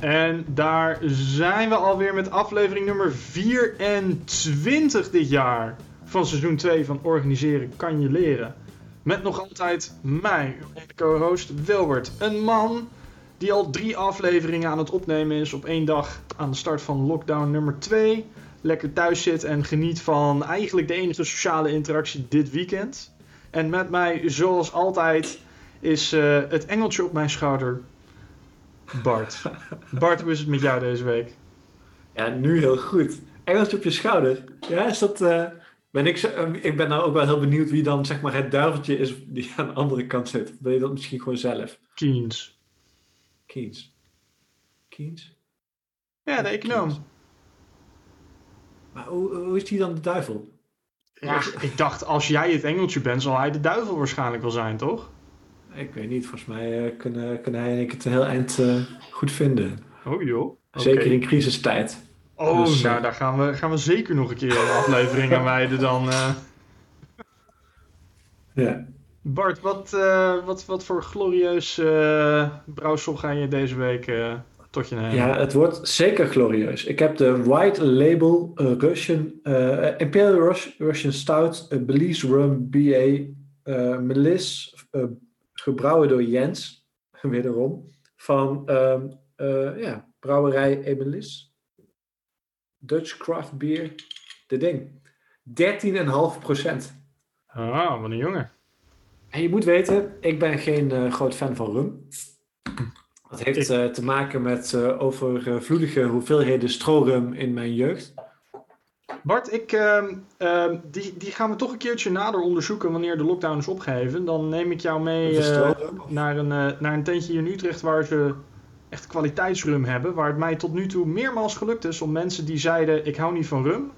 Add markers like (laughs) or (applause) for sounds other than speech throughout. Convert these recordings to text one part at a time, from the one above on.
En daar zijn we alweer met aflevering nummer 24 dit jaar van seizoen 2 van Organiseren kan je leren. Met nog altijd mij, co-host Wilbert. Een man die al drie afleveringen aan het opnemen is op één dag aan de start van lockdown nummer 2. Lekker thuis zit en geniet van eigenlijk de enige sociale interactie dit weekend. En met mij, zoals altijd, is uh, het engeltje op mijn schouder, Bart. Bart, hoe is het met jou deze week? Ja, nu heel goed. Engeltje op je schouder. Ja, is dat... Uh, ben ik, zo, uh, ik ben nou ook wel heel benieuwd wie dan zeg maar het duiveltje is die (laughs) aan de andere kant zit. Wil je dat misschien gewoon zelf? Keynes. Keynes. Keynes? Ja, de econoom. Maar hoe, hoe is die dan de duivel? Ja, ik dacht, als jij het engeltje bent, zal hij de duivel waarschijnlijk wel zijn, toch? Ik weet niet, volgens mij uh, kunnen, kunnen hij en ik het een heel eind uh, goed vinden. Oh joh. Zeker okay. in crisistijd. Oh, dus, nou, daar gaan we, gaan we zeker nog een keer een aflevering aan wijden dan. Uh... (laughs) Ja. Bart, wat, wat, wat voor glorieus brouwsel ga je deze week tot je nemen? Ja, het wordt zeker glorieus. Ik heb de White Label Russian, Imperial Rus Russian Stout Belize Rum BA Melis gebrouwen door Jens, (laughs) wederom, van uh, ja, brouwerij Emelis. Dutch Craft Beer, de ding. 13,5 procent. Ah, wat een jongen. En je moet weten, ik ben geen uh, groot fan van rum. Dat heeft uh, te maken met uh, overvloedige hoeveelheden strorum in mijn jeugd. Bart, ik, uh, uh, die, die gaan we toch een keertje nader onderzoeken wanneer de lockdown is opgeheven. Dan neem ik jou mee uh, naar, een, uh, naar een tentje hier in Utrecht waar ze echt kwaliteitsrum hebben. Waar het mij tot nu toe meermaals gelukt is om mensen die zeiden ik hou niet van rum,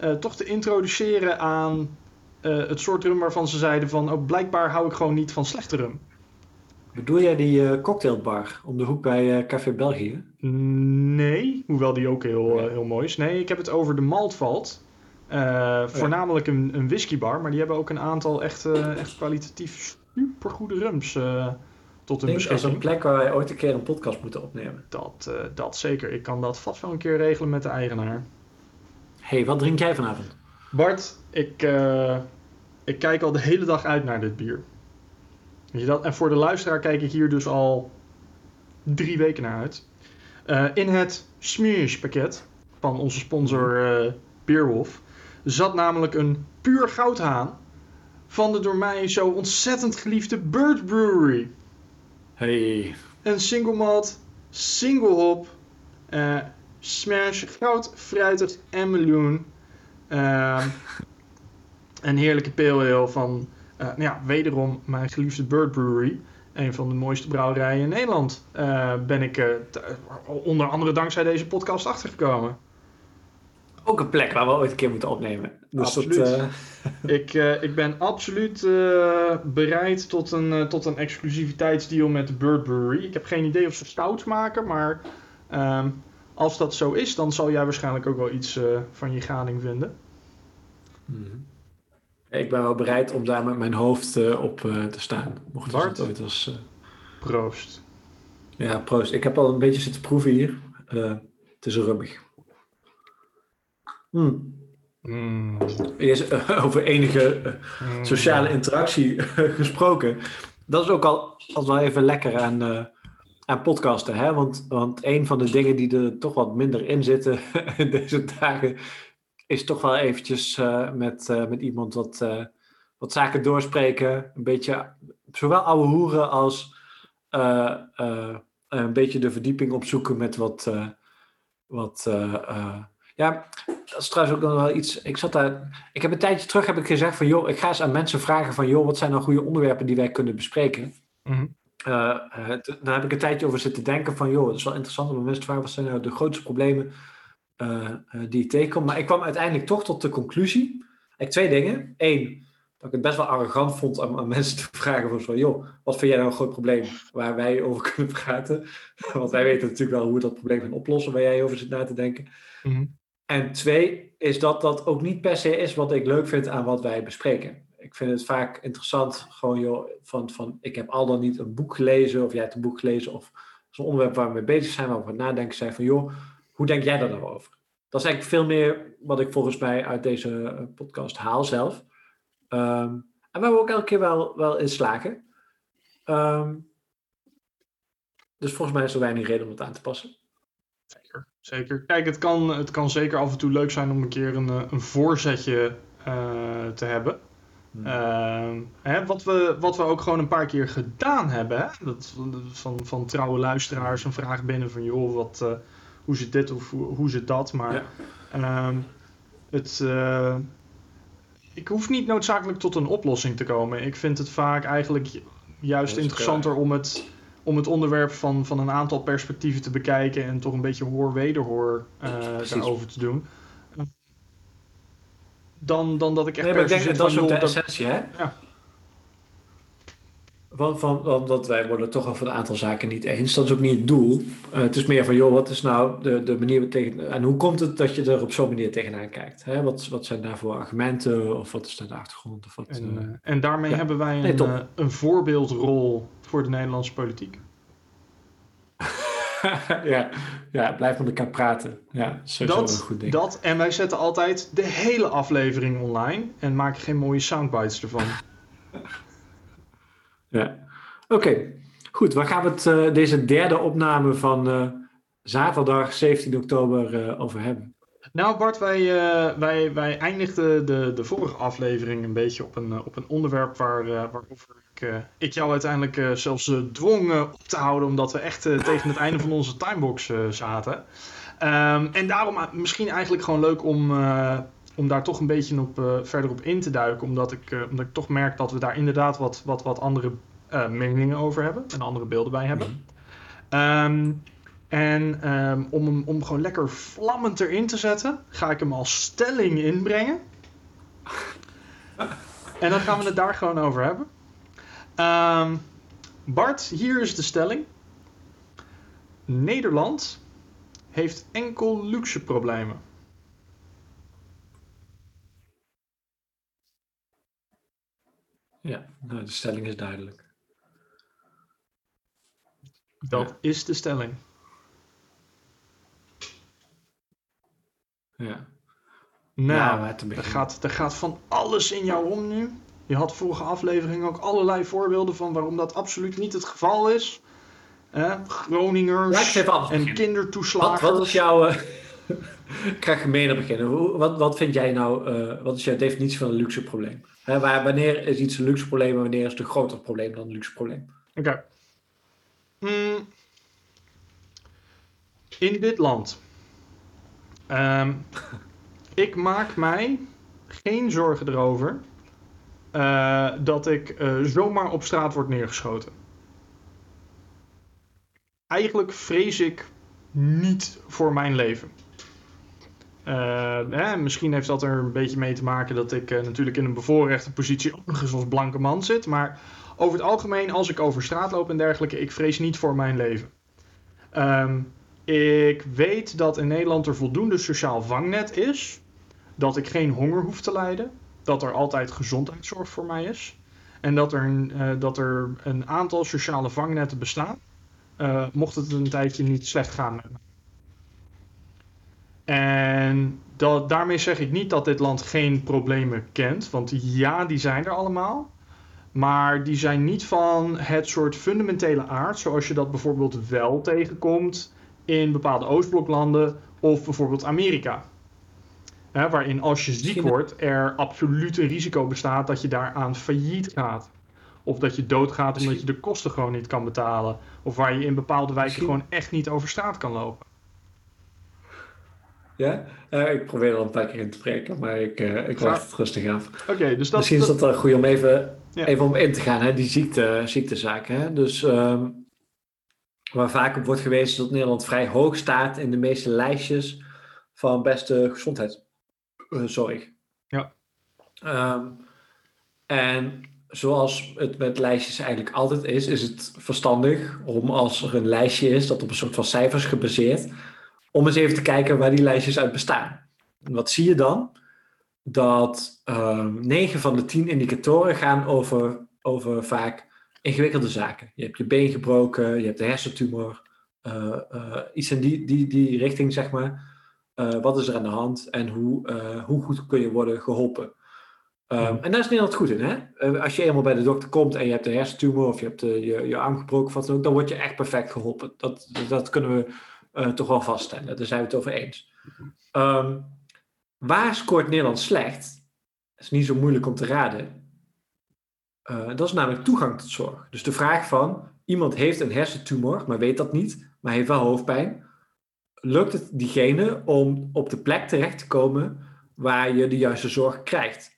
uh, toch te introduceren aan het soort rum waarvan ze zeiden van oh, blijkbaar hou ik gewoon niet van slechte rum. Bedoel jij die uh, cocktailbar om de hoek bij uh, Café België? Nee, hoewel die ook heel, uh, heel mooi is. Nee, ik heb het over de Maltvalt. Voornamelijk een, een whiskybar, maar die hebben ook een aantal echt, echt kwalitatief supergoede rums tot hun beschikking. Dat is een plek waar wij ooit een keer een podcast moeten opnemen. Dat, dat zeker. Ik kan dat vast wel een keer regelen met de eigenaar. hey, wat drink jij vanavond? Bart, ik, ik kijk al de hele dag uit naar dit bier. Weet je dat? En voor de luisteraar kijk ik hier dus al drie weken naar uit. Uh, in het Smears pakket van onze sponsor uh, Beerwolf zat namelijk een puur goudhaan van de door mij zo ontzettend geliefde Bird Brewery. Hey. Een single malt, single hop, uh, smash, goud, fruitig en meloen. (laughs) een heerlijke pale ale van uh, nou ja, wederom mijn geliefde Bird Brewery. Een van de mooiste brouwerijen in Nederland. Uh, ben ik uh, onder andere dankzij deze podcast achtergekomen. Ook een plek waar we ooit een keer moeten opnemen. Dus absoluut. Dat, (laughs) (laughs) ik, ik ben absoluut bereid tot een, tot een exclusiviteitsdeal met de Bird Brewery. Ik heb geen idee of ze stouts maken, maar ehm, als dat zo is, dan zal jij waarschijnlijk ook wel iets van je gading vinden. Mm -hmm. Ik ben wel bereid om daar met mijn hoofd uh, op uh, te staan. Mocht Bart, het ooit als... Uh... Proost. Ja, proost. Ik heb al een beetje zitten proeven hier. het is rummig. Mm. Mm. Eerst, (laughs) over enige mm. sociale interactie gesproken. Dat is ook al, al wel even lekker aan, aan podcasten. Hè? Want, want een van de dingen die er toch wat minder in zitten (laughs) in deze dagen is toch wel eventjes uh, met, uh, met iemand wat, uh, wat zaken doorspreken. Een beetje zowel ouwe hoeren als een beetje de verdieping opzoeken met wat. wat ja, dat is trouwens ook nog wel iets. Ik zat daar. Ik heb een tijdje terug heb ik gezegd van joh, ik ga eens aan mensen vragen van joh, wat zijn nou goede onderwerpen die wij kunnen bespreken. Mm -hmm. daar heb ik een tijdje over zitten denken van joh, het is wel interessant om mensen te vragen wat zijn nou de grootste problemen uh, die ik tegenkom. Maar ik kwam uiteindelijk toch tot de conclusie. Ik twee dingen. Eén, dat ik het best wel arrogant vond om aan (laughs) mensen te vragen van zo, joh, wat vind jij nou een groot probleem waar wij over (laughs) kunnen praten? (laughs) Want wij weten natuurlijk wel hoe we dat probleem gaan oplossen waar jij over zit na te denken. Mm -hmm. En twee, is dat dat ook niet per se is wat ik leuk vind aan wat wij bespreken. Ik vind het vaak interessant, gewoon joh, van, van ik heb al dan niet een boek gelezen, of jij hebt een boek gelezen, of een onderwerp waar we mee bezig zijn, waar we over nadenken zijn van, joh, hoe denk jij daar nou over? Dat is eigenlijk veel meer wat ik volgens mij uit deze eh, podcast haal zelf. Ehm, en waar we ook elke keer wel, wel in slagen. Ehm, dus volgens mij is er weinig reden om het aan te passen. Zeker, zeker. Kijk, het kan, het kan zeker af en toe leuk zijn om een keer een, eh, een voorzetje uh, te hebben. Hmm. Uh, hè, wat, we, wat we ook gewoon een paar keer gedaan hebben. Hè? Dat, van, van trouwe luisteraars een vraag binnen van joh, wat, uh, hoe zit dit of hoe, hoe zit dat? Maar ja. uh, het, ik hoef niet noodzakelijk tot een oplossing te komen. Ik vind het vaak eigenlijk juist interessanter om het om het onderwerp van, van een aantal perspectieven te bekijken en toch een beetje hoor-wederhoor uh, daarover te doen. Dan, dan dat ik echt nee, maar ik denk, dat is ook de essentie, hè? Ja. Van, van, want wij worden toch over een aantal zaken niet eens. Dat is ook niet het doel. Uh, het is meer van, joh, wat is nou de, de manier tegen... En hoe komt het dat je er op zo'n manier tegenaan kijkt? Hè? Wat, wat zijn daarvoor argumenten? Of wat is de achtergrond? Of wat, en, uh, en daarmee ja. hebben wij een, nee, een voorbeeldrol voor de Nederlandse politiek. (laughs) ja, ja, blijf met elkaar praten. Ja, sowieso dat, een goed ding. Dat, en wij zetten altijd de hele aflevering online en maken geen mooie soundbites ervan. (laughs) ja, oké. Goed, waar gaan we het uh, deze derde opname van uh, zaterdag 17 oktober uh, over hebben? Nou Bart, wij, wij, wij eindigden de, de vorige aflevering een beetje op een, op een onderwerp waar, waarover ik, ik jou uiteindelijk zelfs dwong op te houden, omdat we echt tegen het einde van onze timebox zaten. Um, en daarom misschien eigenlijk gewoon leuk om, om daar toch een beetje op, verder op in te duiken, omdat ik, omdat ik toch merk dat we daar inderdaad wat, wat, wat andere meningen over hebben en andere beelden bij hebben. Um, en um, om hem om gewoon lekker vlammend erin te zetten, ga ik hem als stelling inbrengen. (laughs) en dan gaan we het daar gewoon over hebben. Um, Bart, hier is de stelling. Nederland heeft enkel luxe problemen. Ja, nou, de stelling is duidelijk. Dat ja. is de stelling. Ja. Nou, er, gaat, er gaat van alles in jou om nu. Je had vorige aflevering ook allerlei voorbeelden van waarom dat absoluut niet het geval is. Eh, Groningers ja, en kindertoeslagen. Wat, wat is jouw... Uh, (laughs) ik ga beginnen. Hoe, wat, wat vind jij nou... Uh, wat is jouw definitie van een luxe probleem? Hè, waar, wanneer is iets een luxe probleem en wanneer is het een groter probleem dan een luxe probleem? Oké. Okay. Hmm. In dit land Um, (laughs) ik maak mij geen zorgen erover uh, dat ik uh, zomaar op straat word neergeschoten. Eigenlijk vrees ik niet voor mijn leven. Uh, misschien heeft dat er een beetje mee te maken dat ik natuurlijk in een bevoorrechte positie ook als blanke man zit. Maar over het algemeen, als ik over straat loop en dergelijke, ik vrees niet voor mijn leven. Um, ik weet dat in Nederland er voldoende sociaal vangnet is. Dat ik geen honger hoef te lijden. Dat er altijd gezondheidszorg voor mij is. En dat er een, uh, dat er een aantal sociale vangnetten bestaan. Mocht het een tijdje niet slecht gaan met me. En dat, daarmee zeg ik niet dat dit land geen problemen kent. Want ja, die zijn er allemaal. Maar die zijn niet van het soort fundamentele aard. Zoals je dat bijvoorbeeld wel tegenkomt in bepaalde Oostbloklanden of bijvoorbeeld Amerika. Hè, waarin als je ziek wordt er absoluut een risico bestaat dat je daaraan failliet gaat. Of dat je doodgaat omdat je de kosten gewoon niet kan betalen. Of waar je in bepaalde wijken gewoon echt niet over straat kan lopen. Ja, uh, ik probeer er een paar keer in te spreken, maar ik, uh, ik wacht het rustig af. Okay, dus dat, Misschien is dat wel goed om even, ja. even om in te gaan, hè, die ziekte, ziektezaken. Hè? Dus um, waar vaak op wordt gewezen dat Nederland vrij hoog staat in de meeste lijstjes van beste gezondheidszorg. Ja. Um, en zoals het met lijstjes eigenlijk altijd is, is het verstandig om als er een lijstje is dat op een soort van cijfers gebaseerd, om eens even te kijken waar die lijstjes uit bestaan. En wat zie je dan? Dat um, 9 van de 10 indicatoren gaan over, over vaak ingewikkelde zaken. Je hebt je been gebroken, je hebt een hersentumor, iets in die, die, die richting, zeg maar. wat is er aan de hand en hoe, hoe goed kun je worden geholpen? Um, En daar is Nederland goed in. Hè? als je eenmaal bij de dokter komt en je hebt een hersentumor of je hebt je, je arm gebroken, wat dan, ook, dan word je echt perfect geholpen. Dat, dat kunnen we toch wel vaststellen. Daar zijn we het over eens. Um, waar scoort Nederland slecht? Dat is niet zo moeilijk om te raden. Uh, dat is namelijk toegang tot zorg. Dus de vraag van iemand heeft een hersentumor, maar weet dat niet, maar heeft wel hoofdpijn. Lukt het diegene om op de plek terecht te komen waar je de juiste zorg krijgt?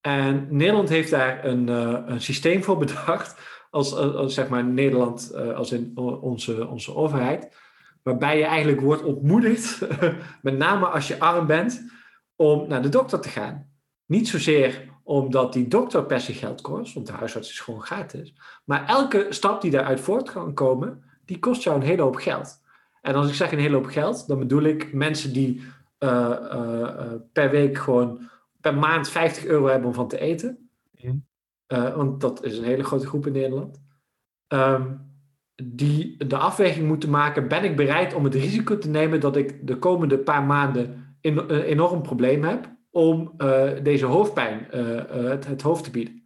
En Nederland heeft daar een, uh, een systeem voor (laughs) bedacht, als, zeg maar Nederland, als in onze, onze overheid, waarbij je eigenlijk wordt ontmoedigd, (laughs) met name als je arm bent, om naar de dokter te gaan. Niet zozeer omdat die dokter per se geld kost, want de huisarts is gewoon gratis. Maar elke stap die daaruit voort kan komen, die kost jou een hele hoop geld. En als ik zeg een hele hoop geld, dan bedoel ik mensen die uh, uh, per week gewoon per maand 50 euro hebben om van te eten. want dat is een hele grote groep in Nederland. Um, die de afweging moeten maken: ben ik bereid om het risico te nemen dat ik de komende paar maanden een enorm probleem heb? om uh, deze hoofdpijn uh, het, het, hoofd te bieden.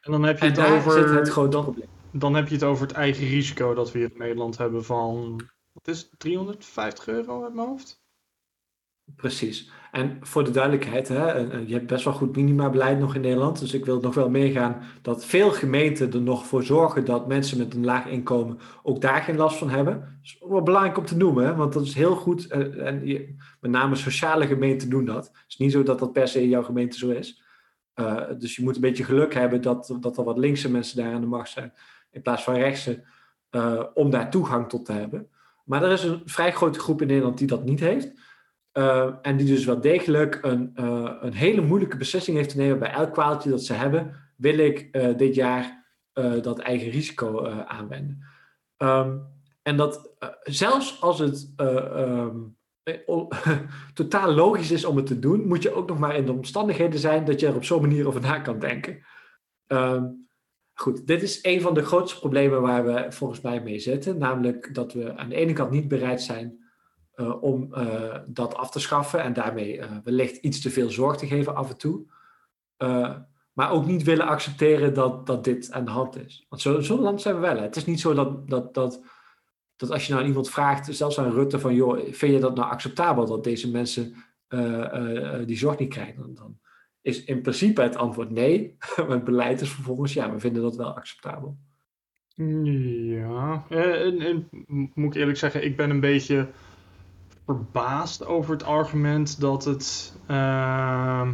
En dan heb je het over. het grote dan, probleem. Dan heb je het over het eigen risico dat we hier in Nederland hebben van. Wat is het, 350 euro uit mijn hoofd? Precies. En voor de duidelijkheid, hè, je hebt best wel goed minimabeleid nog in Nederland. Dus ik wil nog wel meegaan dat veel gemeenten er nog voor zorgen dat mensen met een laag inkomen ook daar geen last van hebben. Dat is wel belangrijk om te noemen, hè, want dat is heel goed. Eh, en met name sociale gemeenten doen dat. Het is niet zo dat dat per se in jouw gemeente zo is. Uh, dus je moet een beetje geluk hebben dat, dat er wat linkse mensen daar aan de macht zijn, in plaats van rechtse, uh, om daar toegang tot te hebben. Maar er is een vrij grote groep in Nederland die dat niet heeft. Uh, en die dus wel degelijk een, uh, een hele moeilijke beslissing heeft te nemen bij elk kwaaltje dat ze hebben. Wil ik uh, dit jaar dat eigen risico aanwenden? Um, en dat zelfs als het um, (laughs) totaal logisch is om het te doen, moet je ook nog maar in de omstandigheden zijn dat je er op zo'n manier over na kan denken. Um, goed, dit is een van de grootste problemen waar we volgens mij mee zitten. Namelijk dat we aan de ene kant niet bereid zijn uh, om uh, dat af te schaffen en daarmee uh, wellicht iets te veel zorg te geven af en toe. maar ook niet willen accepteren dat, dat dit aan de hand is. Want zo'n zo land zijn we wel. Het is niet zo dat, dat, dat, dat als je nou iemand vraagt, zelfs aan Rutte, van joh, vind je dat nou acceptabel dat deze mensen die zorg niet krijgen? Dan, dan, is in principe het antwoord nee. (laughs) maar het beleid is vervolgens ja, we vinden dat wel acceptabel. Ja, en, en moet ik eerlijk zeggen, ik ben een beetje verbaasd over het argument dat het. Uh...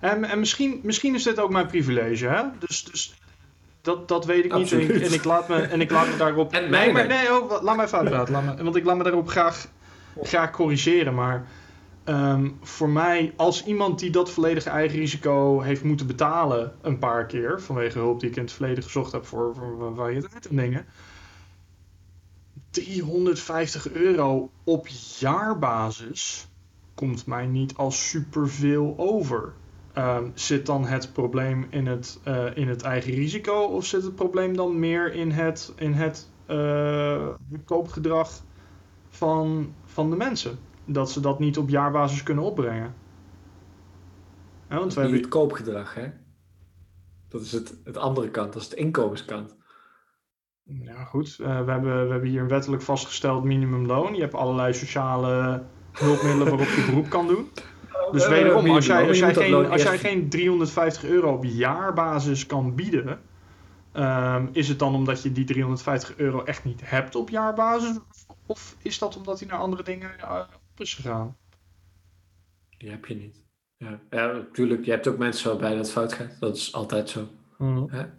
En, en misschien, misschien is dit ook mijn privilege, hè? Dus, dus dat, dat weet ik niet. En ik, en ik, laat me, en ik laat me daarop. En nee, maar, nee oh, laat mij fout praten. Laat me, want ik laat me daarop graag, graag corrigeren. Maar um, voor mij, als iemand die dat volledige eigen risico heeft moeten betalen een paar keer, vanwege hulp die ik in het verleden gezocht heb voor, voor en dingen 350 euro op jaarbasis komt mij niet als superveel over. Um, zit dan het probleem in het, uh, in het eigen risico of zit het probleem dan meer in het, in het uh, koopgedrag van, van de mensen? Dat ze dat niet op jaarbasis kunnen opbrengen. Ja, want we hebben... het koopgedrag, hè? Dat is het, het andere kant, dat is de inkomenskant. Ja, goed. Uh, we, hebben, we hebben hier een wettelijk vastgesteld minimumloon. Je hebt allerlei sociale hulpmiddelen waarop je beroep kan doen. (laughs) Dus wederom, als jij, als jij, geen, als jij geen 350 euro op jaarbasis kan bieden, um, is het dan omdat je die 350 euro echt niet hebt op jaarbasis? Of is dat omdat hij naar andere dingen uh, op is gegaan? Die heb je niet. Ja, ja, natuurlijk. Je hebt ook mensen waarbij dat fout gaat. Dat is altijd zo. Mm -hmm.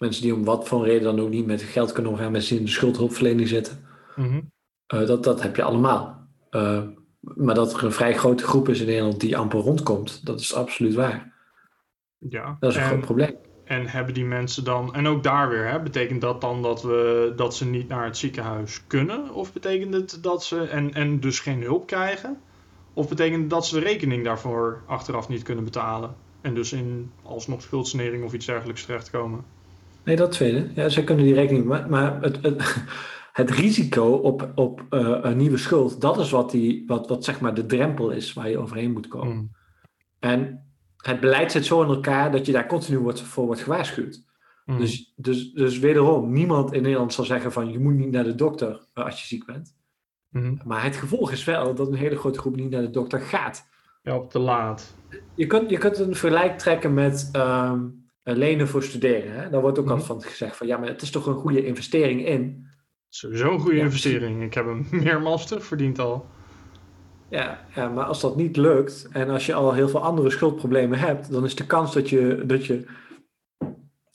Mensen die om wat voor reden dan ook niet met geld kunnen omgaan, mensen die in de schuldhulpverlening zitten. Mhm. Eh, dat, dat heb je allemaal. Uh, maar dat er een vrij grote groep is in Nederland die amper rondkomt, dat is absoluut waar. Ja. Dat is een groot probleem. En hebben die mensen dan, en ook daar weer, hè, betekent dat dan dat, we, dat ze niet naar het ziekenhuis kunnen? Of betekent het dat ze, en, en dus geen hulp krijgen? Of betekent het dat ze de rekening daarvoor achteraf niet kunnen betalen? En dus in alsnog schuldsanering of iets dergelijks terechtkomen? Nee, dat tweede. Ja, ze kunnen die rekening. Maar, maar het, het, (laughs) het risico op, op uh, een nieuwe schuld, dat is wat, die, wat, wat zeg maar de drempel is waar je overheen moet komen. Mm. En het beleid zit zo in elkaar dat je daar continu wordt, voor wordt gewaarschuwd. Mm. Dus, dus, dus wederom, niemand in Nederland zal zeggen van je moet niet naar de dokter uh, als je ziek bent. Mm. Maar het gevolg is wel dat een hele grote groep niet naar de dokter gaat. Ja, op te laat. Je kunt, je kunt een vergelijk trekken met um, lenen voor studeren. Hè? Daar wordt ook Mhm. altijd van gezegd van ja, maar het is toch een goede investering in. Sowieso een goede Ja. investering. Ik heb hem (laughs) meermaals terugverdiend al. Ja, ja, maar als dat niet lukt en als je al heel veel andere schuldproblemen hebt, dan is de kans dat je, dat je,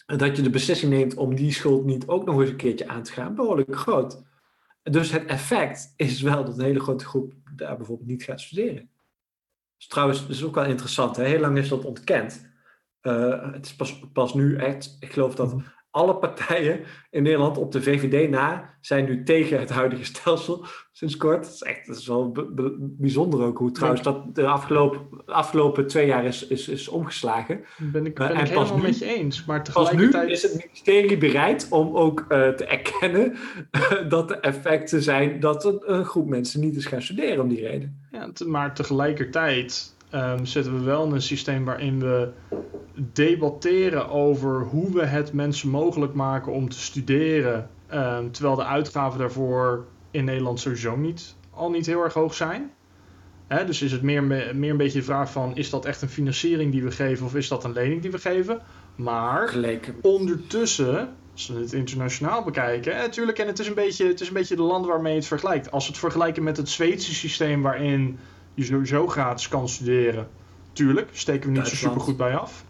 dat je de beslissing neemt om die schuld niet ook nog eens een keertje aan te gaan, behoorlijk groot. Dus het effect is wel dat een hele grote groep daar bijvoorbeeld niet gaat studeren. Dus trouwens, dat is ook wel interessant. Hè? Heel lang is dat ontkend. Uh, het is pas, pas nu echt, ik geloof dat Mhm. alle partijen in Nederland op de VVD na zijn nu tegen het huidige stelsel sinds kort. Dat is echt dat is wel bijzonder ook hoe trouwens dat de afgelopen, afgelopen twee jaar is, is, is omgeslagen. Ben ik, ben en ik pas helemaal nu- met je eens. Maar Pas nu tegelijkertijd... is het ministerie bereid om ook uh, te erkennen (laughs) dat de effecten zijn dat een, een, groep mensen niet is gaan studeren om die reden. Ja, te, maar tegelijkertijd um, zitten we wel in een systeem waarin we debatteren over hoe we het mensen mogelijk maken om te studeren. Um, terwijl de uitgaven daarvoor in Nederland sowieso niet, al niet heel erg hoog zijn. Hè, dus is het meer, meer een beetje de vraag van, is dat echt een financiering die we geven of is dat een lening die we geven? Maar Geleken. ondertussen, als we het internationaal bekijken, natuurlijk, en het is, een beetje, het is een beetje de land waarmee je het vergelijkt. Als we het vergelijken met het Zweedse systeem waarin je sowieso gratis kan studeren, tuurlijk, steken we niet zo super goed bij af.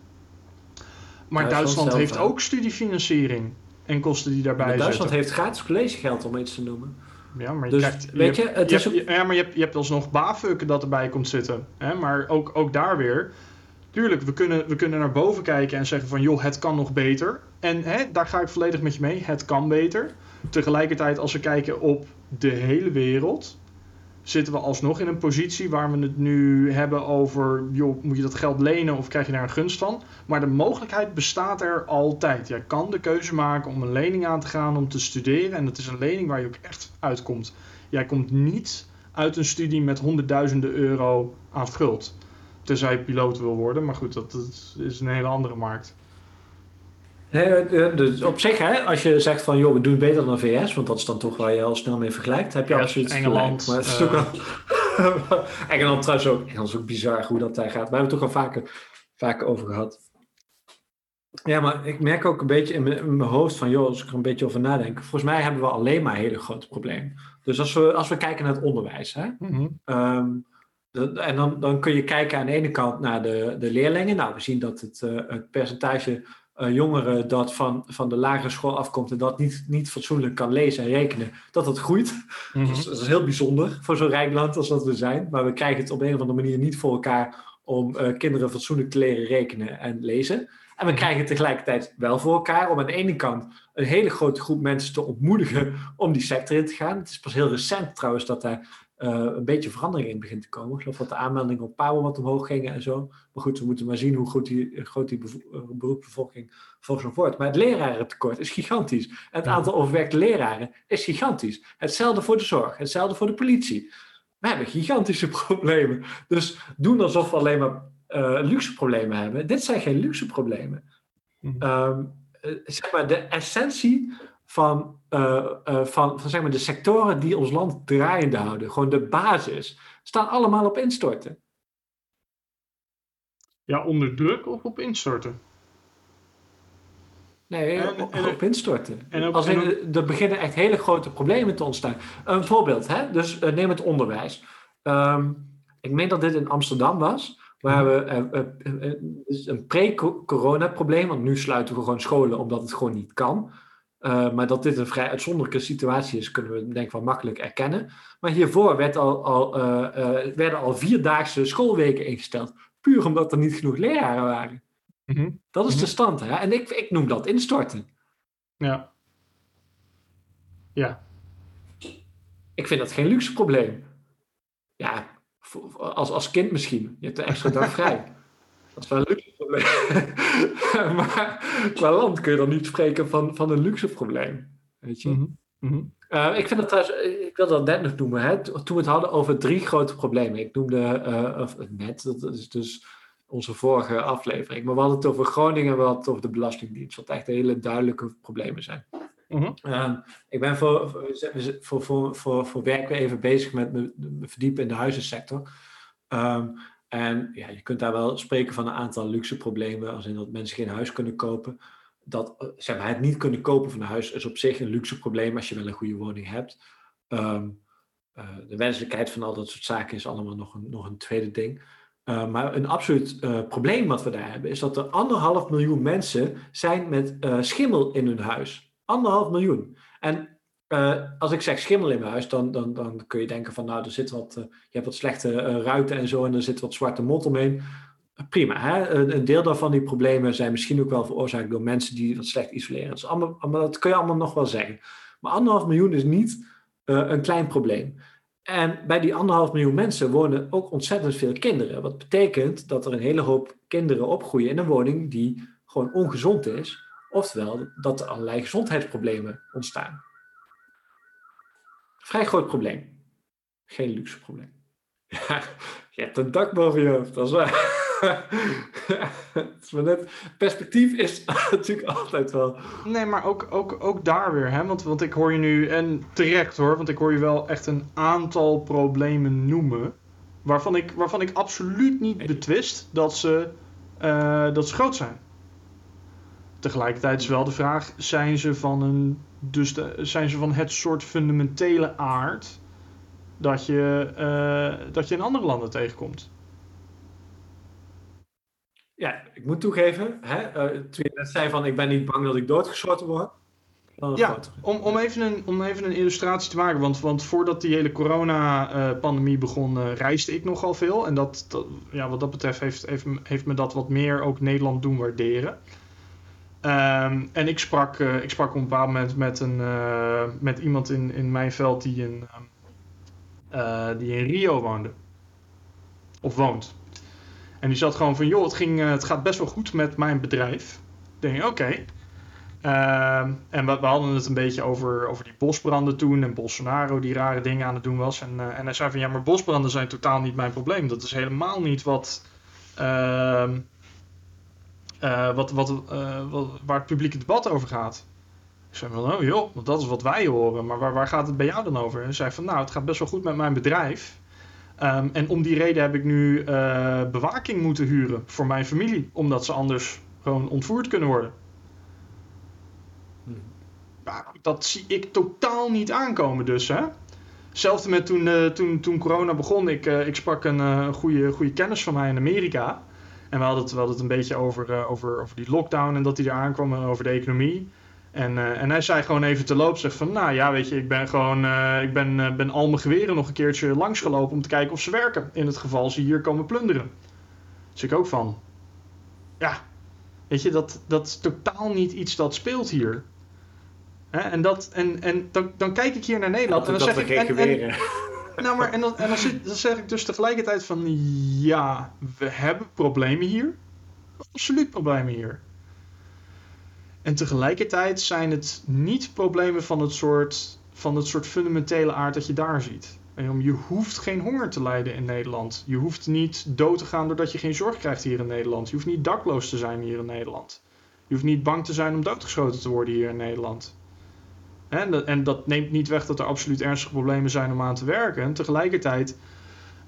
Maar Duitsland zelf, heeft ook studiefinanciering en kosten die daarbij Maar Duitsland zitten. heeft gratis collegegeld om iets te noemen. Ja, maar je Dus, krijgt, weet je, hebt- het je is hebt- ja, maar je hebt, je hebt alsnog BAföG dat erbij komt zitten. Hè? Maar ook, ook daar weer. Tuurlijk, we kunnen, we kunnen naar boven kijken en zeggen van... joh, het kan nog beter. En hè, daar ga ik volledig met je mee. Het kan beter. Tegelijkertijd, als we kijken op de hele wereld... zitten we alsnog in een positie waar we het nu hebben over... joh, moet je dat geld lenen of krijg je daar een gunst van? Maar de mogelijkheid bestaat er altijd. Jij kan de keuze maken om een lening aan te gaan om te studeren. En dat is een lening waar je ook echt uitkomt. Jij komt niet uit een studie met honderdduizenden euro aan schuld. Tenzij je piloot wil worden, maar goed, dat, dat is een hele andere markt. Nee, eh, dus op zich, hè, als je zegt van joh, we doen het beter dan VS, want dat is dan toch waar je al snel mee vergelijkt, heb je Ja, absoluut Engeland, gelijk. Maar het is eh, ook wel... (laughs) Engeland trouwens ook. Engeland is ook bizar hoe dat daar gaat. We hebben het toch al vaker, vaker over gehad. Ja, maar ik merk ook een beetje in mijn, in mijn hoofd van, joh, als ik er een beetje over nadenk, volgens mij hebben we alleen maar hele grote problemen. Dus als we, als we kijken naar het onderwijs, hè, Um, de, en dan, dan kun je kijken aan de ene kant naar de, de leerlingen. Nou, we zien dat het, uh, het percentage jongeren dat van, van de lagere school afkomt en dat niet, niet fatsoenlijk kan lezen en rekenen, dat dat groeit. Mhm. Dat is heel bijzonder voor zo'n rijk land als dat we zijn. Maar we krijgen het op een of andere manier niet voor elkaar om uh, kinderen fatsoenlijk te leren rekenen en lezen. En we krijgen het tegelijkertijd wel voor elkaar om aan de ene kant een hele grote groep mensen te ontmoedigen om die sector in te gaan. Het is pas heel recent trouwens dat daar een beetje verandering in begint te komen. Ik geloof dat de aanmeldingen op Power wat omhoog gingen en zo. Maar goed, we moeten maar zien hoe groot die, groot die bevo- uh, beroepsbevolking volgens nog wordt. Maar het lerarentekort is gigantisch. En het Ja. aantal overwerkte leraren is gigantisch. Hetzelfde voor de zorg, hetzelfde voor de politie. We hebben gigantische (laughs) problemen. Dus doen alsof we alleen maar uh, luxe problemen hebben. Dit zijn geen luxe problemen. Mhm. Um, zeg maar de essentie van, uh, uh, van, van zeg maar de sectoren die ons land draaiende houden, gewoon de basis, staan allemaal op instorten. Ja, onder druk of op instorten? Nee, En- op, en- op instorten. en ook- Als er beginnen echt hele grote problemen te ontstaan. Een voorbeeld, hè? dus uh, neem het onderwijs. Um, ik meen dat dit in Amsterdam was, waar we uh, uh, een pre-corona probleem, want nu sluiten we gewoon scholen omdat het gewoon niet kan. Uh, maar dat dit een vrij uitzonderlijke situatie is, kunnen we denk ik wel makkelijk erkennen. Maar hiervoor werd al, al, uh, uh, werden al vierdaagse schoolweken ingesteld. Puur omdat er niet genoeg leraren waren. Mhm. Dat is Mhm. de stand. Hè? En ik, ik noem dat instorten. Ja. Ja. Ik vind dat geen luxe probleem. Ja, als, als kind misschien. Je hebt een extra dag vrij. (laughs) Dat is wel een luxe. (laughs) maar qua land kun je dan niet spreken van, van een luxe probleem. Weet je? Mhm, mhm. Uh, ik vind het trouwens, ik wil dat net nog noemen, hè, toen we het hadden over drie grote problemen. Ik noemde uh, of, net, dat is dus onze vorige aflevering, maar we hadden het over Groningen en we hadden het over de Belastingdienst, wat echt hele duidelijke problemen zijn. Mhm. Uh, ik ben voor, voor, voor, voor, voor werk weer even bezig met me, me verdiepen in de huizensector. Um, en ja, je kunt daar wel spreken van een aantal luxe problemen, als in dat mensen geen huis kunnen kopen dat eh, zeg maar, het niet kunnen kopen van een huis is op zich een luxe probleem als je wel een goede woning hebt. Um, uh, de wenselijkheid van al dat soort zaken is allemaal nog een, nog een tweede ding. Uh, maar een absoluut probleem wat we daar hebben is dat er anderhalf miljoen mensen zijn met schimmel in hun huis. Anderhalf miljoen. En als ik zeg schimmel in mijn huis, dan, dan, dan kun je denken van nou, er zit wat, je hebt wat slechte ruiten en zo en er zit wat zwarte mot omheen prima. Hè? Een deel daarvan die problemen zijn misschien ook wel veroorzaakt door mensen die dat slecht isoleren. Dat, allemaal, dat kun je allemaal nog wel zeggen. Maar anderhalf miljoen is niet een klein probleem. En bij die anderhalf miljoen mensen wonen ook ontzettend veel kinderen. Wat betekent dat er een hele hoop kinderen opgroeien in een woning die gewoon ongezond is. Oftewel dat er allerlei gezondheidsproblemen ontstaan. Vrij groot probleem. Geen luxe probleem. Ja, je hebt een dak boven je hoofd, dat is waar. (laughs) het net, perspectief is (laughs) natuurlijk altijd wel. Nee, maar ook, ook, ook daar weer, hè? Want, want ik hoor je nu, en terecht hoor, want ik hoor je wel echt een aantal problemen noemen. Waarvan ik, waarvan ik absoluut niet betwist dat ze, uh, dat ze groot zijn. Tegelijkertijd is wel de vraag: zijn ze van, een, dus de, zijn ze van het soort fundamentele aard dat je, uh, dat je in andere landen tegenkomt? Ja, ik moet toegeven, hè, uh, toen je net zei van ik ben niet bang dat ik doodgeschoten word. Ja, om, om, even een, om even een illustratie te maken, want, want voordat die hele corona-pandemie uh, begon, uh, reisde ik nogal veel. En dat, dat, ja, wat dat betreft heeft, heeft, heeft me dat wat meer ook Nederland doen waarderen. Um, en ik sprak, uh, ik sprak op een bepaald moment met, een, met iemand in, in mijn veld die in, die in Rio woonde. Of woont. En die zat gewoon van, joh, het, ging, eh, het gaat best wel goed met mijn bedrijf. Ik denk, oké. Uh, en we, we, hadden het een beetje over, over die bosbranden toen en Bolsonaro die rare dingen aan het doen was. En, en hij zei van, ja, maar bosbranden zijn totaal niet mijn probleem. Dat is helemaal niet wat, uh, wat, wat, wat, waar het publieke debat over gaat. Ik zei van, oh joh, want dat is wat wij horen. Maar waar, waar gaat het bij jou dan over? En hij zei van, nou, het gaat best wel goed met mijn bedrijf. Um, en om die reden heb ik nu uh, bewaking moeten huren voor mijn familie, omdat ze anders gewoon ontvoerd kunnen worden. Hmm. dat zie ik totaal niet aankomen dus. Hè? Hetzelfde met toen, toen, toen corona begon. Ik, ik sprak een goede, goede kennis van mij in Amerika. En we hadden het, we hadden het een beetje over, over, over die lockdown en dat die eraan kwam en over de economie. En, uh, en hij zei gewoon even te loop, zegt van, nou ja, weet je, ik ben gewoon, uh, ik ben, ben al mijn geweren nog een keertje langsgelopen om te kijken of ze werken. In het geval ze hier komen plunderen. Dus ik ook van, ja, weet je, dat, dat is totaal niet iets dat speelt hier. Hè? En, dat, en, en dan, dan kijk ik hier naar Nederland en dan zeg ik... En, en, nou, maar en, dan, en dan, zeg ik dus tegelijkertijd van, ja, we hebben problemen hier. Absoluut problemen hier. En tegelijkertijd zijn het niet problemen van het soort, van het soort fundamentele aard dat je daar ziet. Je hoeft geen honger te lijden in Nederland. Je hoeft niet dood te gaan doordat je geen zorg krijgt hier in Nederland. Je hoeft niet dakloos te zijn hier in Nederland. Je hoeft niet bang te zijn om doodgeschoten te worden hier in Nederland. En dat, en dat neemt niet weg dat er absoluut ernstige problemen zijn om aan te werken. En tegelijkertijd,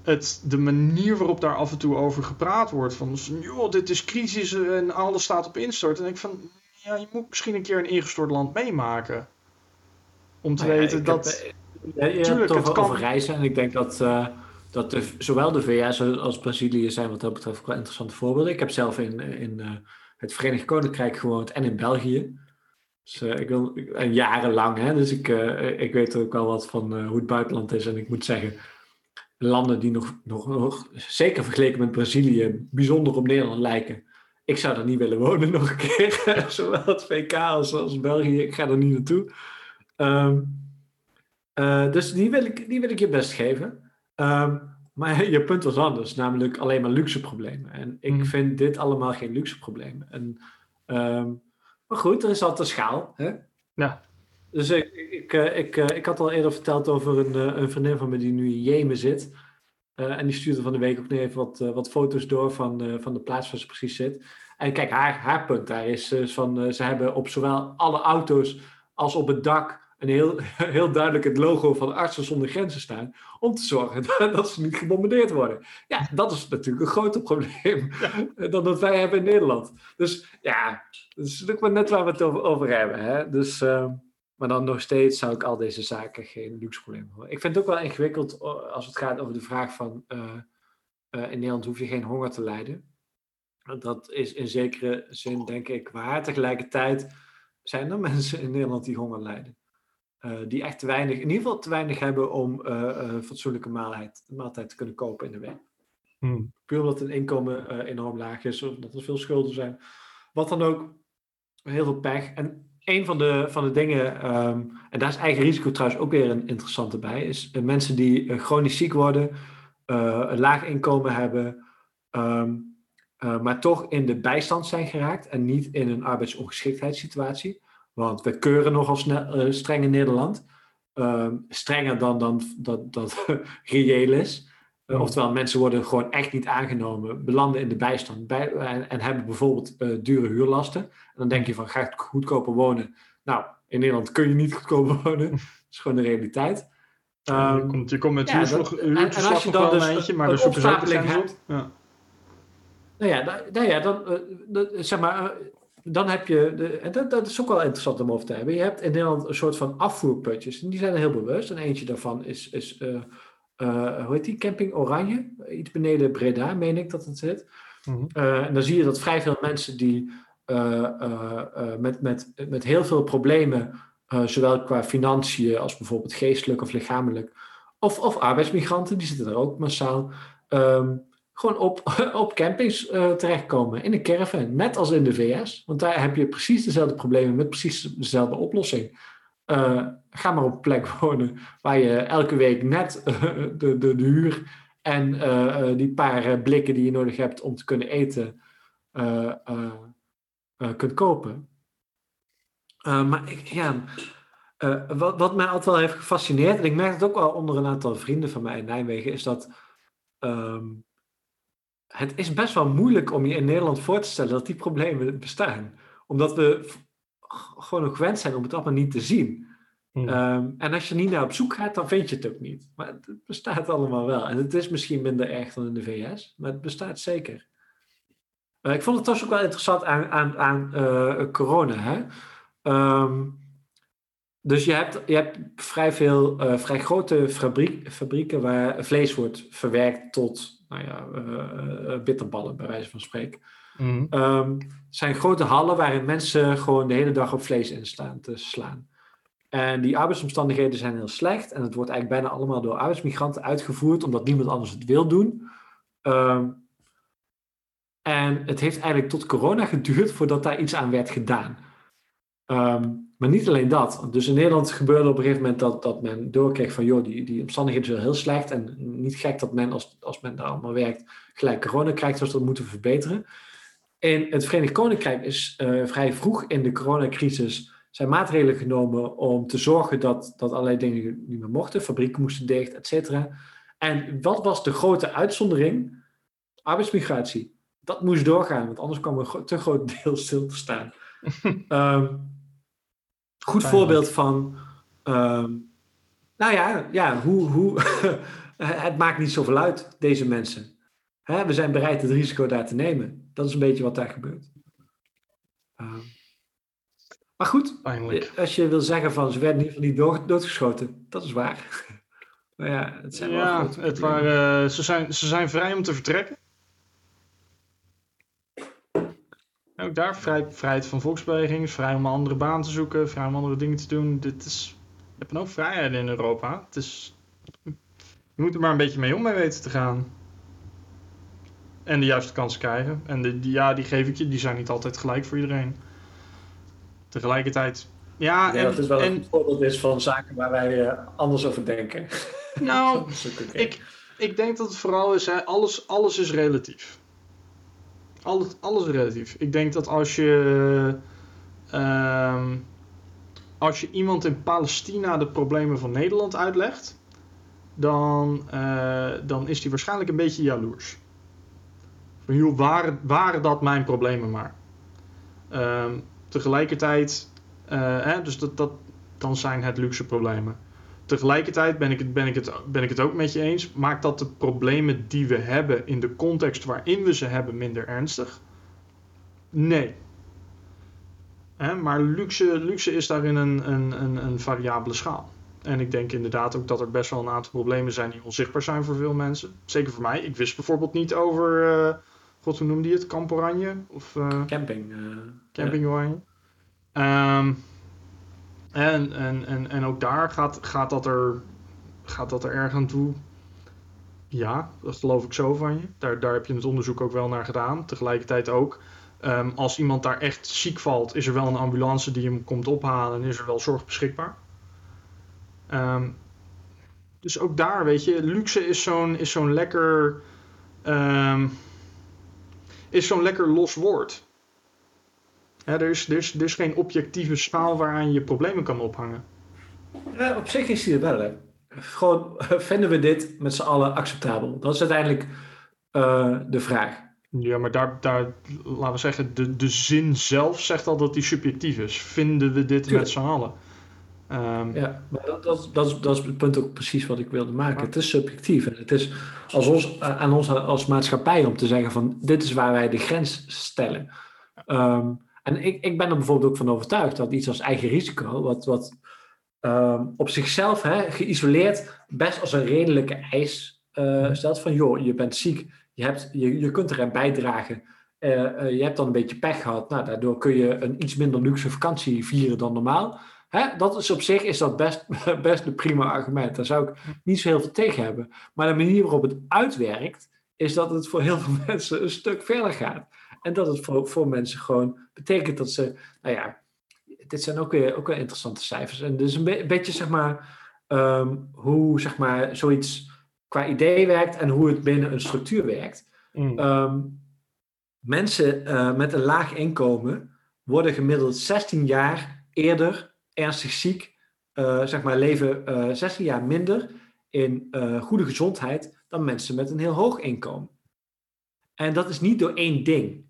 het, de manier waarop daar af en toe over gepraat wordt: van joh, dit is crisis en alles staat op instort. En ik van ja, je moet misschien een keer een ingestort land meemaken. Om te nou weten dat. Heb, je, hebt het over, over reizen en ik denk dat, uh, dat de, zowel de VS als Brazilië zijn wat dat betreft wel interessante voorbeelden. Ik heb zelf in, in uh, het Verenigd Koninkrijk gewoond en in België. Dus uh, ik wil, en jarenlang, hè, dus ik, ik weet ook wel wat van hoe het buitenland is. En ik moet zeggen, landen die nog, nog, nog zeker vergeleken met Brazilië bijzonder op Nederland lijken, ik zou er niet willen wonen (laughs) nog een keer. (laughs) Zowel het VK als, als België. Ik ga er niet naartoe. Um, uh, dus die wil, ik, die wil ik je best geven. Um, Maar (laughs) je punt was anders, namelijk alleen maar luxe problemen. En ik Mhm. vind dit allemaal geen luxe problemen. En, ehm, maar goed, er is altijd een schaal. Hè? Ja. Dus ik, ik, eh, ik, eh, ik had al eerder verteld over een, eh, een vriendin van me die nu in Jemen zit. En die stuurde van de week ook nog even wat, wat foto's door van, van de plaats waar ze precies zit. En kijk, haar, haar punt daar is van ze hebben op zowel alle auto's als op het dak een heel, (laughs) heel duidelijk het logo van Artsen zonder Grenzen staan. Om te zorgen (laughs) dat, dat ze niet gebombardeerd worden. Ja, dat is natuurlijk een groter probleem (laughs) dan dat wij hebben in Nederland. Dus ja, dat is natuurlijk maar net waar we het over, over hebben. Hè? Dus, eh, maar dan nog steeds zou ik al deze zaken geen luxe probleem houden. Ik vind het ook wel ingewikkeld eh, als het gaat over de vraag van eh, in Nederland hoef je geen honger te lijden. Dat is in zekere zin denk ik waar. Tegelijkertijd zijn er mensen in Nederland die honger lijden. Eh, die echt te weinig, in ieder geval te weinig hebben om een fatsoenlijke maaltijd, maaltijd te kunnen kopen in de week. Hm. Puur omdat hun inkomen enorm laag is, of dat er veel schulden zijn. Wat dan ook, heel veel pech. En een van de, van de dingen, ehm, en daar is eigen risico trouwens ook weer een interessante bij, is mensen die chronisch ziek worden, een laag inkomen hebben, ehm, eh, maar toch in de bijstand zijn geraakt en niet in een arbeidsongeschiktheidssituatie. Want we keuren nogal snel, eh, streng in Nederland. Ehm, strenger dan, dan dat, dat (laughs) reëel is. Uh, Hmm. Oftewel, mensen worden gewoon echt niet aangenomen, belanden in de bijstand bij, en, en, hebben bijvoorbeeld uh, dure huurlasten. En dan denk je van, ga ik goedkoper wonen? Nou, in Nederland kun je niet goedkoper (laughs) wonen. Dat is gewoon de realiteit. Um, je, komt, je komt met ja, dat, en, en als je dan dus een maar de opstapeling hebt, ja. Nou ja, nou ja dan, zeg maar, dan heb je, de, en dat, dat, is ook wel interessant om over te hebben. Je hebt in Nederland een soort van afvoerputjes. En die zijn er heel bewust. En eentje daarvan is, is uh, hoe heet die? Camping Oranje. Iets beneden Breda, meen ik dat het zit. Mm -hmm. en dan zie je dat vrij veel mensen die met, met, met heel veel problemen, zowel qua financiën als bijvoorbeeld geestelijk of lichamelijk, of, of arbeidsmigranten, die zitten er ook massaal, um, gewoon op, (laughs) op campings uh, terechtkomen in een caravan, net als in de VS. Want daar heb je precies dezelfde problemen met precies dezelfde oplossing. Uh, ga maar op een plek (laughs) wonen waar je elke week net (laughs) de, de, de, huur en eh, die paar blikken die je nodig hebt om te kunnen eten kunt kopen. maar ja, wat, wat mij altijd wel heeft gefascineerd, en ik merk het ook wel onder een aantal vrienden van mij in Nijmegen, is dat um, het is best wel moeilijk om je in Nederland voor te stellen dat die problemen bestaan. Omdat we gewoon gewend zijn om het allemaal niet te zien. Hmm. Um, en als je niet naar op zoek gaat, dan vind je het ook niet. Maar het bestaat allemaal wel. En het is misschien minder erg dan in de VS, maar het bestaat zeker. Uh, ik vond het toch ook wel interessant aan, aan, aan uh, corona. Hè? Um, dus je hebt, je hebt vrij veel, uh, vrij grote fabriek, fabrieken waar vlees wordt verwerkt tot nou ja, uh, bitterballen, bij wijze van spreken. Mm. Um, zijn grote hallen waarin mensen gewoon de hele dag op vlees in staan te slaan. En die arbeidsomstandigheden zijn heel slecht. En het wordt eigenlijk bijna allemaal door arbeidsmigranten uitgevoerd, omdat niemand anders het wil doen. Um, en het heeft eigenlijk tot corona geduurd voordat daar iets aan werd gedaan. Um, maar niet alleen dat. Dus in Nederland gebeurde op een gegeven moment dat, dat men doorkreeg van, joh, die, die omstandigheden zijn heel slecht. En niet gek dat men, als, als men daar allemaal werkt, gelijk corona krijgt, dus dat moeten we verbeteren. In het Verenigd Koninkrijk is uh, vrij vroeg in de coronacrisis zijn maatregelen genomen om te zorgen dat, dat allerlei dingen niet meer mochten. Fabrieken moesten dicht, et cetera. En wat was de grote uitzondering? Arbeidsmigratie. Dat moest doorgaan, want anders kwam een te groot deel stil te staan. um, (laughs) goed voorbeeld van, um, nou ja, ja hoe, hoe (laughs) het maakt niet zoveel uit, deze mensen. Hè, we zijn bereid het risico daar te nemen. Dat is een beetje wat daar gebeurt. Um, maar goed, Eindelijk. als je wil zeggen van ze werden in ieder geval niet dood, doodgeschoten, dat is waar. (laughs) maar ja, het zijn ja, wel het waren, uh, ze, zijn, ze zijn vrij om te vertrekken. Ook daar vrij, vrijheid van volksbeweging, vrij om een andere baan te zoeken, vrij om andere dingen te doen. Dit is, je hebt ook vrijheden in Europa. Het is, je moet er maar een beetje mee om mee weten te gaan. En de juiste kansen krijgen. En de, die, ja, die geef ik je, die zijn niet altijd gelijk voor iedereen. Tegelijkertijd, ja. ja en, dat het wel en, een voorbeeld is van zaken waar wij uh, anders over denken. Nou, (laughs) ik, ik denk dat het vooral is, hè, alles, alles is relatief. Alles, alles relatief. Ik denk dat als je, ehm, als je iemand in Palestina de problemen van Nederland uitlegt, dan, eh, dan is die waarschijnlijk een beetje jaloers. Van, joh, waren, waren dat mijn problemen maar. Ehm, tegelijkertijd, eh, hè, dus dat, dat, dan zijn het luxe problemen. Tegelijkertijd ben ik, het, ben, ik het, ben ik het ook met je eens. Maakt dat de problemen die we hebben in de context waarin we ze hebben minder ernstig? Nee. Hè, maar luxe, luxe is daarin een, een, een, een variabele schaal. En ik denk inderdaad ook dat er best wel een aantal problemen zijn die onzichtbaar zijn voor veel mensen. Zeker voor mij. Ik wist bijvoorbeeld niet over, uh, god hoe noemde je het? Kamp Oranje? Of, uh, Camping. Uh, Camping. Oranje. Um, en, en, en, en ook daar gaat, gaat, dat er, gaat dat er erg aan toe. Ja, dat geloof ik zo van je. Daar, daar heb je het onderzoek ook wel naar gedaan. Tegelijkertijd ook, um, als iemand daar echt ziek valt, is er wel een ambulance die hem komt ophalen en is er wel zorg beschikbaar. Um, dus ook daar, weet je, luxe is zo'n zo'n lekker. Um, is zo'n lekker los woord. Ja, er, is, er, is, er is geen objectieve schaal waaraan je problemen kan ophangen. Ja, op zich is die er wel. Hè. Gewoon, vinden we dit met z'n allen acceptabel? Dat is uiteindelijk uh, de vraag. Ja, maar daar, daar, laten we zeggen, de, de zin zelf zegt al dat die subjectief is. Vinden we dit Tuurlijk. met z'n allen? Um, ja, maar dat, dat, dat, is, dat is het punt ook precies wat ik wilde maken. Het is subjectief. En het is als ons, aan ons als maatschappij om te zeggen van dit is waar wij de grens stellen. Um, en ik, ik ben er bijvoorbeeld ook van overtuigd dat iets als eigen risico, wat, wat um, op zichzelf hè, geïsoleerd best als een redelijke eis uh, stelt van joh, je bent ziek, je, hebt, je, je kunt eraan bijdragen. Uh, uh, je hebt dan een beetje pech gehad. Nou, daardoor kun je een iets minder luxe vakantie vieren dan normaal. Hè? Dat is op zich is dat best, (laughs) best een prima argument. Daar zou ik niet zo heel veel tegen hebben. Maar de manier waarop het uitwerkt, is dat het voor heel veel (laughs) mensen een stuk verder gaat. En dat het voor, voor mensen gewoon betekent dat ze, nou ja, dit zijn ook weer, ook weer interessante cijfers. En dus een, be een beetje, zeg maar, um, hoe zeg maar, zoiets qua idee werkt en hoe het binnen een structuur werkt. Mm. Um, mensen uh, met een laag inkomen worden gemiddeld 16 jaar eerder ernstig ziek, uh, zeg maar, leven uh, 16 jaar minder in goede gezondheid dan mensen met een heel hoog inkomen. En dat is niet door één ding.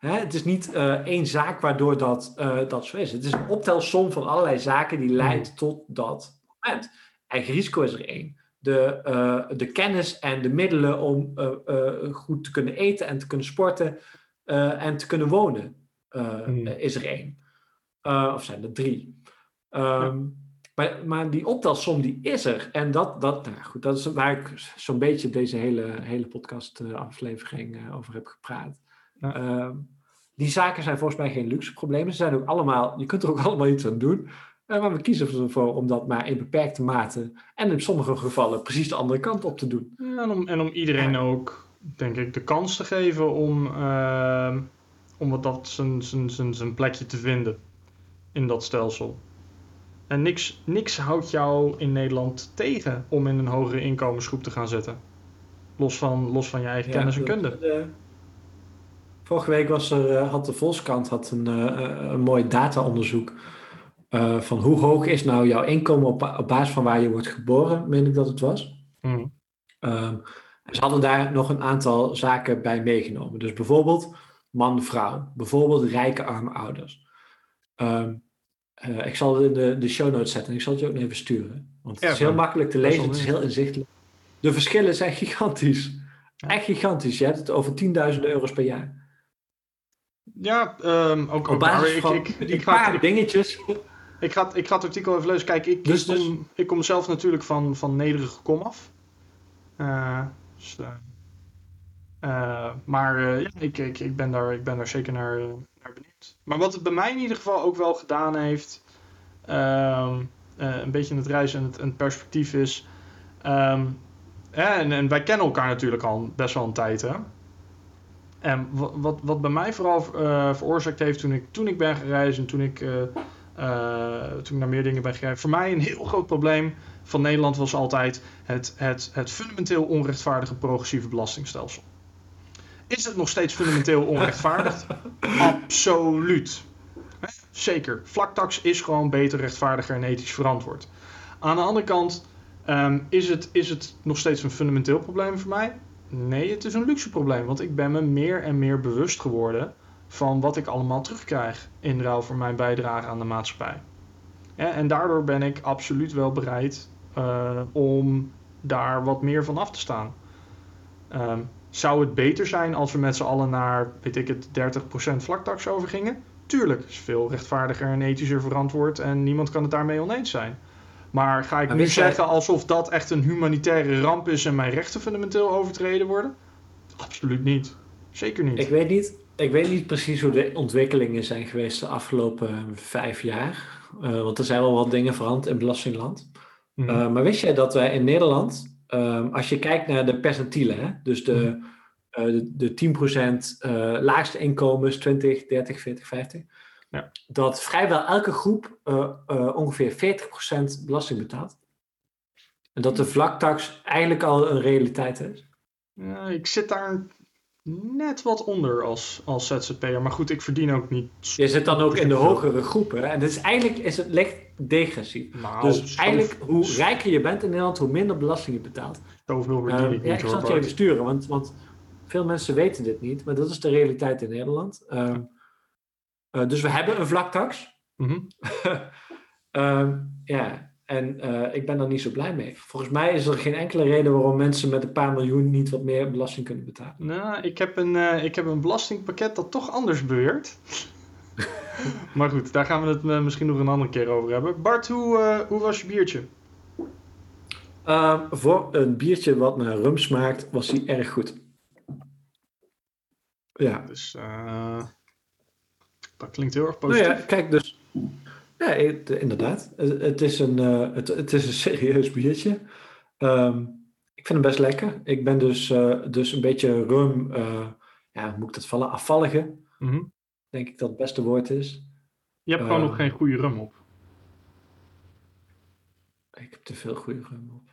Hè? Het is niet uh, één zaak waardoor dat, uh, dat zo is. Het is een optelsom van allerlei zaken die leidt mm. tot dat moment. Eigen risico is er één. De, uh, de kennis en de middelen om goed te kunnen eten en te kunnen sporten en te kunnen wonen mm. is er één. of zijn er drie. Um, ja. maar, maar die optelsom die is er. En dat, dat, nou goed, dat is waar ik zo'n beetje deze hele, hele podcast aflevering over heb gepraat. Ja. Uh, die zaken zijn volgens mij geen luxe problemen. Ze zijn ook allemaal, je kunt er ook (laughs) allemaal iets aan doen. Uh, maar we kiezen ervoor om dat maar in beperkte mate en in sommige gevallen precies de andere kant op te doen. Ja, en, om, en om iedereen ook, denk ik, de kans te geven om, uh, om wat dat zijn, zijn, zijn, zijn plekje te vinden in dat stelsel. En niks, niks houdt jou in Nederland tegen om in een hogere inkomensgroep te gaan zitten. Los van, los van je eigen ja, kennis en kunde. De, Vorige week was er, eh, had de Volkskrant had een, uh, een mooi dataonderzoek uh, van hoe hoog is nou jouw inkomen op, op basis van waar je wordt geboren, meen ik dat het was. Mm. Um, ze hadden daar nog een aantal zaken bij meegenomen. Dus bijvoorbeeld man-vrouw, bijvoorbeeld rijke arme ouders. Um, uh, ik zal het in de, de show notes zetten. Ik zal het je ook even sturen. Want het is heel makkelijk te lezen. Het is heel inzichtelijk. De verschillen zijn gigantisch. Ja. Echt gigantisch. Je hebt het over tienduizenden euro's per jaar. Ja, um, ook, op basis ik, van ik, ik, ik ga, dingetjes. Ik ga, ik ga het artikel even lezen. Kijk, ik, dus, kom, dus... ik kom zelf natuurlijk van, van nederige kom af. Uh, dus, uh, uh, maar ja, ik, ik, ik, ben daar, ik ben daar zeker naar, naar benieuwd. Maar wat het bij mij in ieder geval ook wel gedaan heeft, um, een beetje het reizen en het, en het perspectief is. Um, en, en wij kennen elkaar natuurlijk al best wel een tijd, hè? En wat, wat, wat bij mij vooral uh, veroorzaakt heeft toen ik, toen ik ben gereisd en toen ik, uh, uh, toen ik naar meer dingen ben gereisd. Voor mij een heel groot probleem van Nederland was altijd het, het, het fundamenteel onrechtvaardige progressieve belastingstelsel. Is het nog steeds fundamenteel onrechtvaardig? (laughs) Absoluut. Zeker. Vlaktax is gewoon beter, rechtvaardiger en ethisch verantwoord. Aan de andere kant, ehm, is, het, is het nog steeds een fundamenteel probleem voor mij? Nee, het is een luxe probleem. Want ik ben me meer en meer bewust geworden van wat ik allemaal terugkrijg in ruil voor mijn bijdrage aan de maatschappij. en daardoor ben ik absoluut wel bereid uh, om daar wat meer van af te staan. Um, zou het beter zijn als we met z'n allen naar, weet ik het, 30% vlaktax overgingen? Tuurlijk, is veel rechtvaardiger en ethischer verantwoord en niemand kan het daarmee oneens zijn. Maar ga ik maar nu zeggen alsof dat echt een humanitaire ramp is en mijn rechten fundamenteel overtreden worden? Absoluut niet. Zeker niet. Ik weet niet, ik weet niet precies hoe de ontwikkelingen zijn geweest de afgelopen vijf jaar. Uh, want er zijn wel wat dingen veranderd in belastingland. Mm uh, maar wist jij dat wij in Nederland Ehm, als je kijkt naar de percentielen, hè, dus de, uh, de, de 10% uh, laagste inkomens, 20, 30, 40, 50, ja. dat vrijwel elke groep uh, ongeveer 40% belasting betaalt. En dat de vlaktax eigenlijk al een realiteit is. Ja, ik zit daar net wat onder als, als ZZP'er. Maar goed, ik verdien ook niet. Je zit dan ook in de hogere groepen. En dus eigenlijk is het licht degressief. Nou, dus eigenlijk, hoe rijker je bent in Nederland, hoe minder belasting je betaalt. Zoveel verdien uh, ik ja, ik zal het je even sturen, want, want veel mensen weten dit niet. Maar dat is de realiteit in Nederland. Uh, uh, dus we hebben een vlaktax. Mm (laughs) -hmm. ja, en uh, ik ben daar niet zo blij mee. Volgens mij is er geen enkele reden waarom mensen met een paar miljoen niet wat meer belasting kunnen betalen. Nou, ik heb een, uh, ik heb een belastingpakket dat toch anders beweert. (laughs) maar goed, daar gaan we het misschien nog een andere keer over hebben. Bart, hoe, hoe was je biertje? Ehm, voor een biertje wat naar rum smaakt, was hij erg goed. Ja. Dus dat klinkt heel erg positief. Nou ja, kijk, dus ja, inderdaad. Het is een, uh, het, het, is een (laughs) serieus biertje. Um, ik vind hem best lekker. Ik ben dus, uh, dus een beetje rum, uh, ja, hoe moet ik dat vallen? Afvallige. Mm -hmm. Denk ik dat het beste woord is. Je hebt gewoon nog geen goede rum op. Ik heb te veel goede rum op.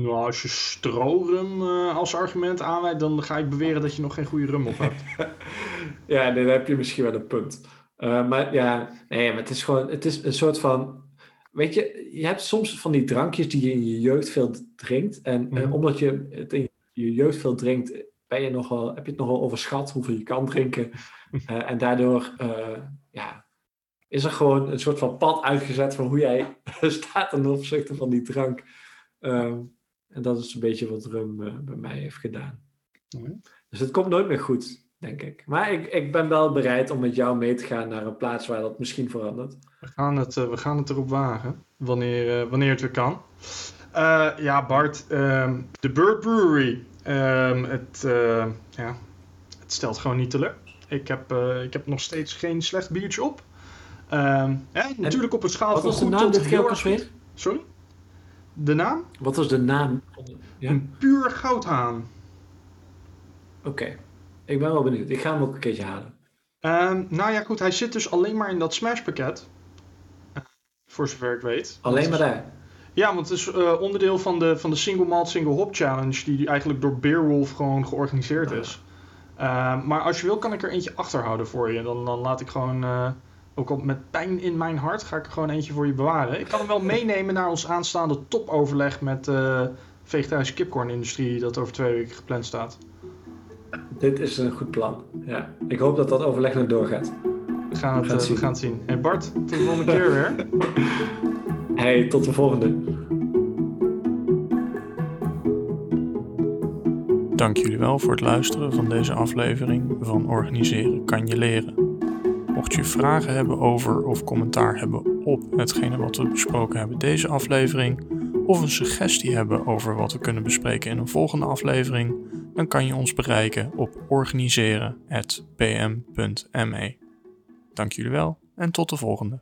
Nou, als je strorum als argument aanwijdt, dan ga ik beweren dat je nog geen goede rum op hebt. (laughs) ja, dan heb je misschien wel een punt. Uh, maar ja, nee, maar het is gewoon, het is een soort van, weet je, je hebt soms van die drankjes die je in je jeugd veel drinkt. En mm. uh, omdat je het in je jeugd veel drinkt, ben je nogal, heb je het nogal overschat hoeveel je kan drinken. (laughs) En daardoor, ja, is er gewoon een soort van pad uitgezet van hoe jij (laughs) staat ten opzichte van die drank. Ehm, en dat is een beetje wat rum bij mij heeft gedaan. Dus het komt nooit meer goed denk ik. Maar ik, ik ben wel bereid om met jou mee te gaan naar een plaats waar dat misschien verandert. We gaan het, uh, we gaan het erop wagen, wanneer, uh, wanneer het weer kan. Ja, Bart, ehm, de Bird Brewery. Um, het, ja, het stelt gewoon niet teleur. Ik heb, ik heb nog steeds geen slecht biertje op. Um, natuurlijk op een schaal van Wat was de naam dit keer weer? Sorry? De naam? Wat was de naam? Ja? Een puur goudhaan. Oké. Ik ben wel benieuwd. Ik ga hem ook een keertje halen. Um, nou ja, goed. Hij zit dus alleen maar in dat Smash pakket. Uh, voor zover ik weet. Alleen maar daar? Ja, want het is uh, onderdeel van de, van de Single Malt Single Hop Challenge. Die eigenlijk door Beerwolf gewoon georganiseerd is. Uh, maar als je wil kan ik er eentje achterhouden voor je. Dan, dan laat ik gewoon... Eh, ook al met pijn in mijn hart ga ik er gewoon eentje voor je bewaren. Ik kan hem wel (laughs) meenemen naar ons aanstaande topoverleg met de vegetarische kipcornindustrie dat over twee weken gepland staat. Dit is een goed plan. Ja. Ik hoop dat dat overleg nog doorgaat. We gaan het, we gaan het, uh, zien. Gaan het zien. Hey Bart, tot de volgende keer weer. (laughs) Hey, tot de volgende. Dank jullie wel voor het luisteren van deze aflevering van Organiseren kan je leren. Mocht je vragen hebben over of commentaar hebben op hetgene wat we besproken hebben deze aflevering, of een suggestie hebben over wat we kunnen bespreken in een volgende aflevering, dan kan je ons bereiken op organiseren.pm.me. Dank jullie wel en tot de volgende.